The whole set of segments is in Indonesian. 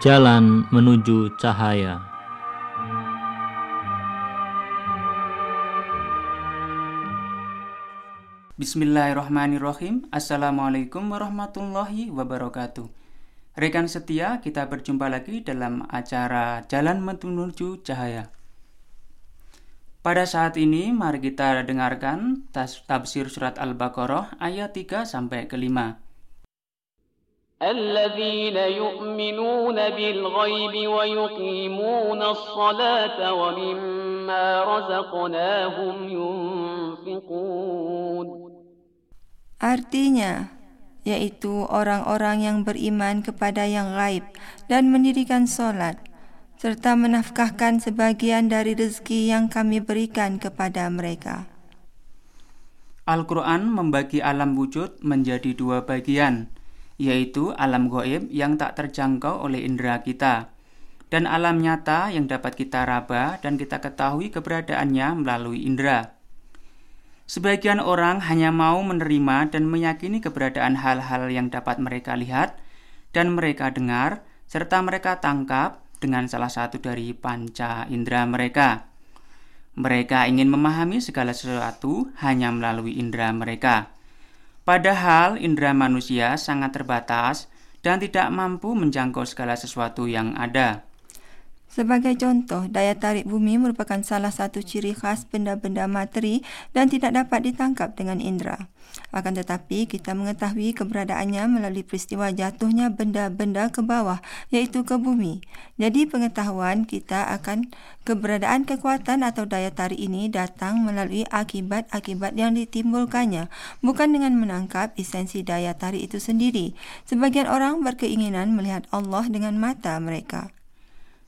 Jalan menuju cahaya. Bismillahirrahmanirrahim. Assalamualaikum warahmatullahi wabarakatuh. Rekan setia, kita berjumpa lagi dalam acara Jalan Menuju Cahaya. Pada saat ini mari kita dengarkan tafsir surat Al-Baqarah ayat 3 sampai ke 5. الذين يؤمنون بالغيب ويقيمون الصلاة ومما رزقناهم ينفقون Artinya, yaitu orang-orang yang beriman kepada yang gaib dan mendirikan solat, serta menafkahkan sebagian dari rezeki yang kami berikan kepada mereka. Al-Quran membagi alam wujud menjadi dua bagian, yaitu alam goib yang tak terjangkau oleh indera kita, dan alam nyata yang dapat kita raba dan kita ketahui keberadaannya melalui indera. Sebagian orang hanya mau menerima dan meyakini keberadaan hal-hal yang dapat mereka lihat dan mereka dengar, serta mereka tangkap dengan salah satu dari panca indera mereka. Mereka ingin memahami segala sesuatu hanya melalui indera mereka. Padahal indera manusia sangat terbatas dan tidak mampu menjangkau segala sesuatu yang ada. Sebagai contoh, daya tarik bumi merupakan salah satu ciri khas benda-benda materi dan tidak dapat ditangkap dengan indera. Akan tetapi, kita mengetahui keberadaannya melalui peristiwa jatuhnya benda-benda ke bawah, iaitu ke bumi. Jadi, pengetahuan kita akan keberadaan kekuatan atau daya tarik ini datang melalui akibat-akibat yang ditimbulkannya, bukan dengan menangkap esensi daya tarik itu sendiri. Sebagian orang berkeinginan melihat Allah dengan mata mereka.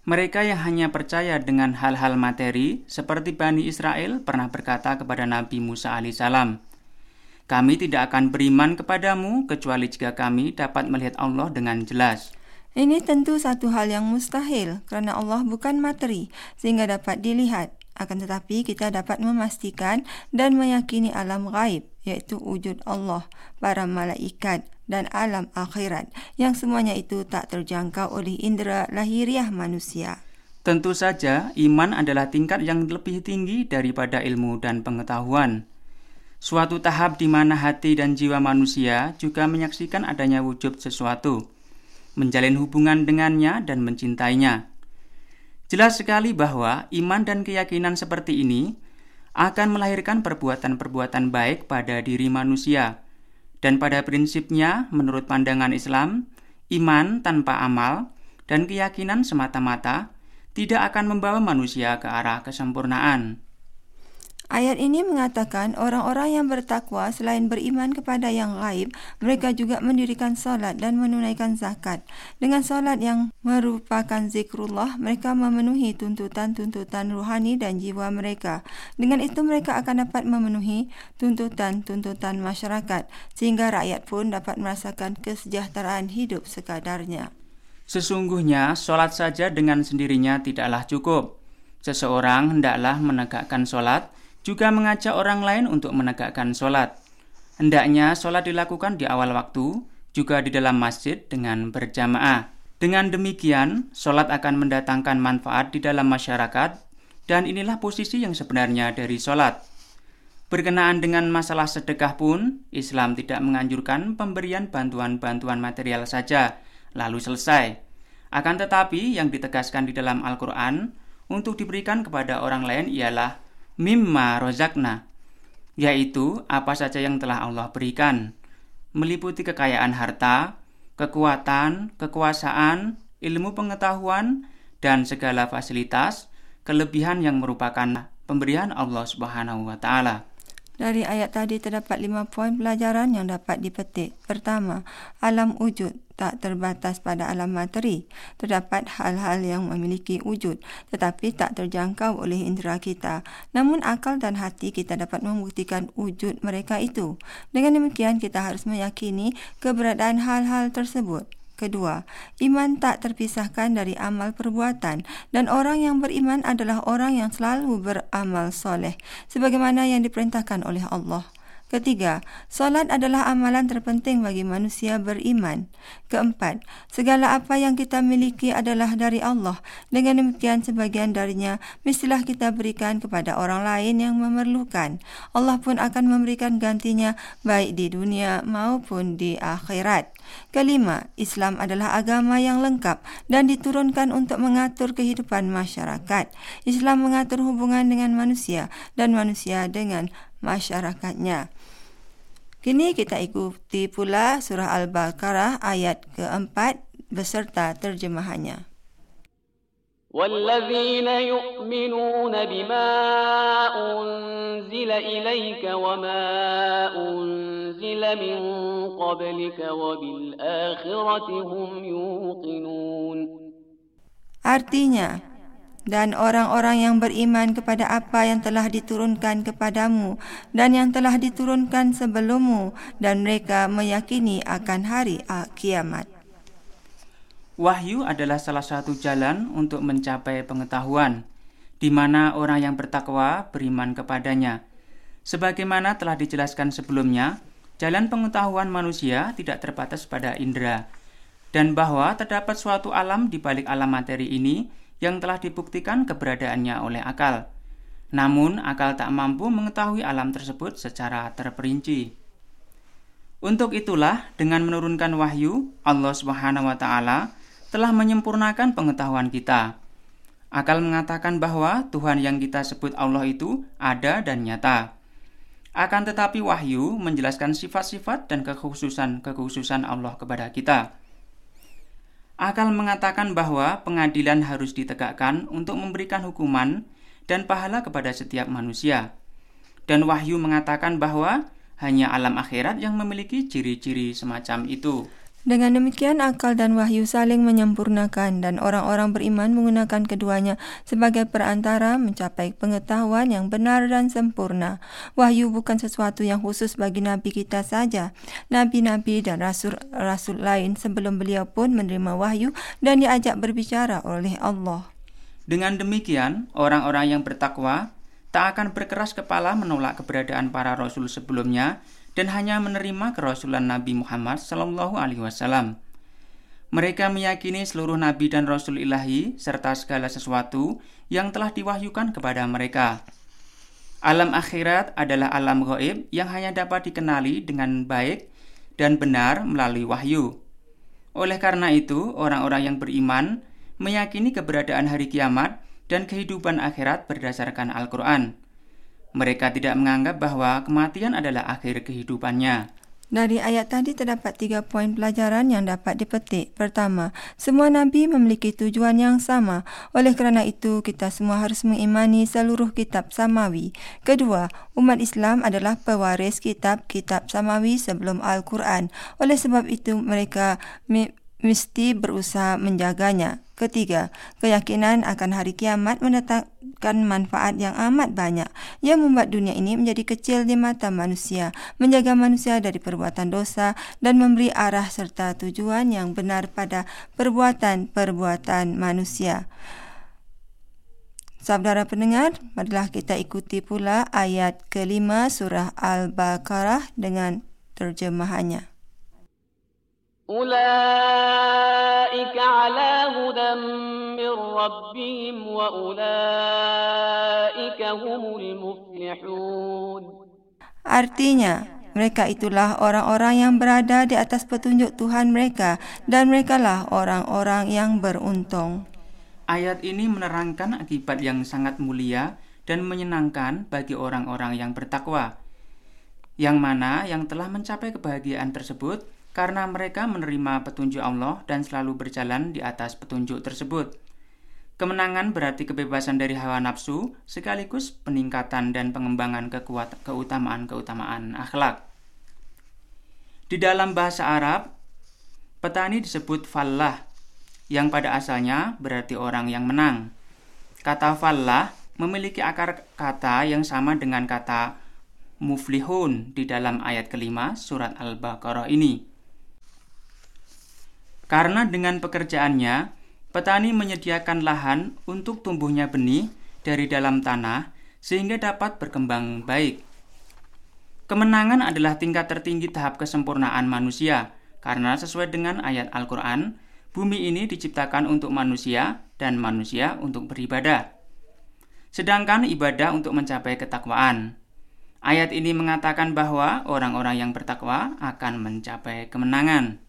Mereka yang hanya percaya dengan hal-hal materi, seperti Bani Israel pernah berkata kepada Nabi Musa alaihissalam, Kami tidak akan beriman kepadamu kecuali jika kami dapat melihat Allah dengan jelas. Ini tentu satu hal yang mustahil kerana Allah bukan materi sehingga dapat dilihat. Akan tetapi kita dapat memastikan dan meyakini alam gaib iaitu wujud Allah, para malaikat dan alam akhirat yang semuanya itu tak terjangkau oleh indera lahiriah manusia. Tentu saja, iman adalah tingkat yang lebih tinggi daripada ilmu dan pengetahuan. Suatu tahap di mana hati dan jiwa manusia juga menyaksikan adanya wujud sesuatu, menjalin hubungan dengannya dan mencintainya. Jelas sekali bahwa iman dan keyakinan seperti ini akan melahirkan perbuatan-perbuatan baik pada diri manusia. Dan pada prinsipnya, menurut pandangan Islam, iman tanpa amal dan keyakinan semata-mata tidak akan membawa manusia ke arah kesempurnaan. Ayat ini mengatakan orang-orang yang bertakwa selain beriman kepada yang gaib, mereka juga mendirikan solat dan menunaikan zakat. Dengan solat yang merupakan zikrullah, mereka memenuhi tuntutan-tuntutan ruhani dan jiwa mereka. Dengan itu mereka akan dapat memenuhi tuntutan-tuntutan masyarakat sehingga rakyat pun dapat merasakan kesejahteraan hidup sekadarnya. Sesungguhnya solat saja dengan sendirinya tidaklah cukup. Seseorang hendaklah menegakkan solat juga mengajak orang lain untuk menegakkan sholat. Hendaknya sholat dilakukan di awal waktu, juga di dalam masjid dengan berjamaah. Dengan demikian, sholat akan mendatangkan manfaat di dalam masyarakat, dan inilah posisi yang sebenarnya dari sholat. Berkenaan dengan masalah sedekah pun, Islam tidak menganjurkan pemberian bantuan-bantuan material saja, lalu selesai. Akan tetapi, yang ditegaskan di dalam Al-Quran untuk diberikan kepada orang lain ialah mimma rozakna, yaitu apa saja yang telah Allah berikan, meliputi kekayaan harta, kekuatan, kekuasaan, ilmu pengetahuan, dan segala fasilitas, kelebihan yang merupakan pemberian Allah Subhanahu wa taala. Dari ayat tadi terdapat lima poin pelajaran yang dapat dipetik. Pertama, alam wujud tak terbatas pada alam materi. Terdapat hal-hal yang memiliki wujud tetapi tak terjangkau oleh indera kita. Namun akal dan hati kita dapat membuktikan wujud mereka itu. Dengan demikian kita harus meyakini keberadaan hal-hal tersebut. Kedua, iman tak terpisahkan dari amal perbuatan dan orang yang beriman adalah orang yang selalu beramal soleh sebagaimana yang diperintahkan oleh Allah. Ketiga, solat adalah amalan terpenting bagi manusia beriman. Keempat, segala apa yang kita miliki adalah dari Allah. Dengan demikian sebagian darinya mestilah kita berikan kepada orang lain yang memerlukan. Allah pun akan memberikan gantinya baik di dunia maupun di akhirat. Kelima, Islam adalah agama yang lengkap dan diturunkan untuk mengatur kehidupan masyarakat. Islam mengatur hubungan dengan manusia dan manusia dengan masyarakatnya. Kini kita ikuti pula surah Al-Baqarah ayat keempat beserta terjemahannya. والذين يؤمنون بما أنزل إليك وما أنزل من قبلك وبالآخرة هم يوقنون Artinya, dan orang-orang yang beriman kepada apa yang telah diturunkan kepadamu dan yang telah diturunkan sebelummu dan mereka meyakini akan hari kiamat. Wahyu adalah salah satu jalan untuk mencapai pengetahuan, di mana orang yang bertakwa beriman kepadanya. Sebagaimana telah dijelaskan sebelumnya, jalan pengetahuan manusia tidak terbatas pada indera, dan bahwa terdapat suatu alam di balik alam materi ini yang telah dibuktikan keberadaannya oleh akal. Namun, akal tak mampu mengetahui alam tersebut secara terperinci. Untuk itulah, dengan menurunkan wahyu, Allah Subhanahu wa Ta'ala telah menyempurnakan pengetahuan kita. Akal mengatakan bahwa Tuhan yang kita sebut Allah itu ada dan nyata. Akan tetapi, wahyu menjelaskan sifat-sifat dan kekhususan-kekhususan Allah kepada kita. Akal mengatakan bahwa pengadilan harus ditegakkan untuk memberikan hukuman dan pahala kepada setiap manusia. Dan wahyu mengatakan bahwa hanya alam akhirat yang memiliki ciri-ciri semacam itu. Dengan demikian akal dan wahyu saling menyempurnakan dan orang-orang beriman menggunakan keduanya sebagai perantara mencapai pengetahuan yang benar dan sempurna. Wahyu bukan sesuatu yang khusus bagi nabi kita saja. Nabi-nabi dan rasul-rasul lain sebelum beliau pun menerima wahyu dan diajak berbicara oleh Allah. Dengan demikian, orang-orang yang bertakwa tak akan berkeras kepala menolak keberadaan para rasul sebelumnya dan hanya menerima kerasulan Nabi Muhammad Sallallahu Alaihi Wasallam. Mereka meyakini seluruh nabi dan rasul ilahi serta segala sesuatu yang telah diwahyukan kepada mereka. Alam akhirat adalah alam gaib yang hanya dapat dikenali dengan baik dan benar melalui wahyu. Oleh karena itu, orang-orang yang beriman meyakini keberadaan hari kiamat dan kehidupan akhirat berdasarkan Al-Quran. Mereka tidak menganggap bahwa kematian adalah akhir kehidupannya. Dari ayat tadi terdapat tiga poin pelajaran yang dapat dipetik. Pertama, semua nabi memiliki tujuan yang sama. Oleh kerana itu, kita semua harus mengimani seluruh kitab samawi. Kedua, umat Islam adalah pewaris kitab-kitab samawi sebelum Al-Quran. Oleh sebab itu, mereka mesti berusaha menjaganya. Ketiga, keyakinan akan hari kiamat mendapatkan manfaat yang amat banyak. Ia membuat dunia ini menjadi kecil di mata manusia, menjaga manusia dari perbuatan dosa, dan memberi arah serta tujuan yang benar pada perbuatan-perbuatan manusia. Saudara pendengar, marilah kita ikuti pula ayat kelima surah Al-Baqarah dengan terjemahannya. Ulaika ala hudam ربهم وأولئك هم المفلحون Artinya, mereka itulah orang-orang yang berada di atas petunjuk Tuhan mereka dan merekalah orang-orang yang beruntung. Ayat ini menerangkan akibat yang sangat mulia dan menyenangkan bagi orang-orang yang bertakwa, yang mana yang telah mencapai kebahagiaan tersebut karena mereka menerima petunjuk Allah dan selalu berjalan di atas petunjuk tersebut. Kemenangan berarti kebebasan dari hawa nafsu sekaligus peningkatan dan pengembangan keutamaan-keutamaan akhlak. Di dalam bahasa Arab, petani disebut fallah, yang pada asalnya berarti orang yang menang. Kata fallah memiliki akar kata yang sama dengan kata muflihun di dalam ayat kelima surat Al-Baqarah ini. Karena dengan pekerjaannya, petani menyediakan lahan untuk tumbuhnya benih dari dalam tanah sehingga dapat berkembang baik. Kemenangan adalah tingkat tertinggi tahap kesempurnaan manusia, karena sesuai dengan ayat Al-Quran, bumi ini diciptakan untuk manusia dan manusia untuk beribadah. Sedangkan ibadah untuk mencapai ketakwaan. Ayat ini mengatakan bahwa orang-orang yang bertakwa akan mencapai kemenangan.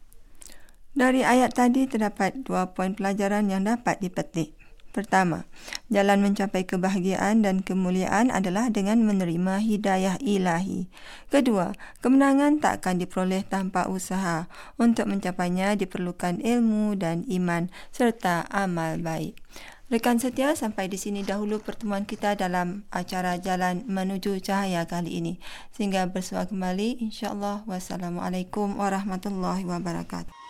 Dari ayat tadi terdapat dua poin pelajaran yang dapat dipetik. Pertama, jalan mencapai kebahagiaan dan kemuliaan adalah dengan menerima hidayah ilahi. Kedua, kemenangan tak akan diperoleh tanpa usaha. Untuk mencapainya diperlukan ilmu dan iman serta amal baik. Rekan setia, sampai di sini dahulu pertemuan kita dalam acara Jalan Menuju Cahaya kali ini. Sehingga bersua kembali, insyaAllah. Wassalamualaikum warahmatullahi wabarakatuh.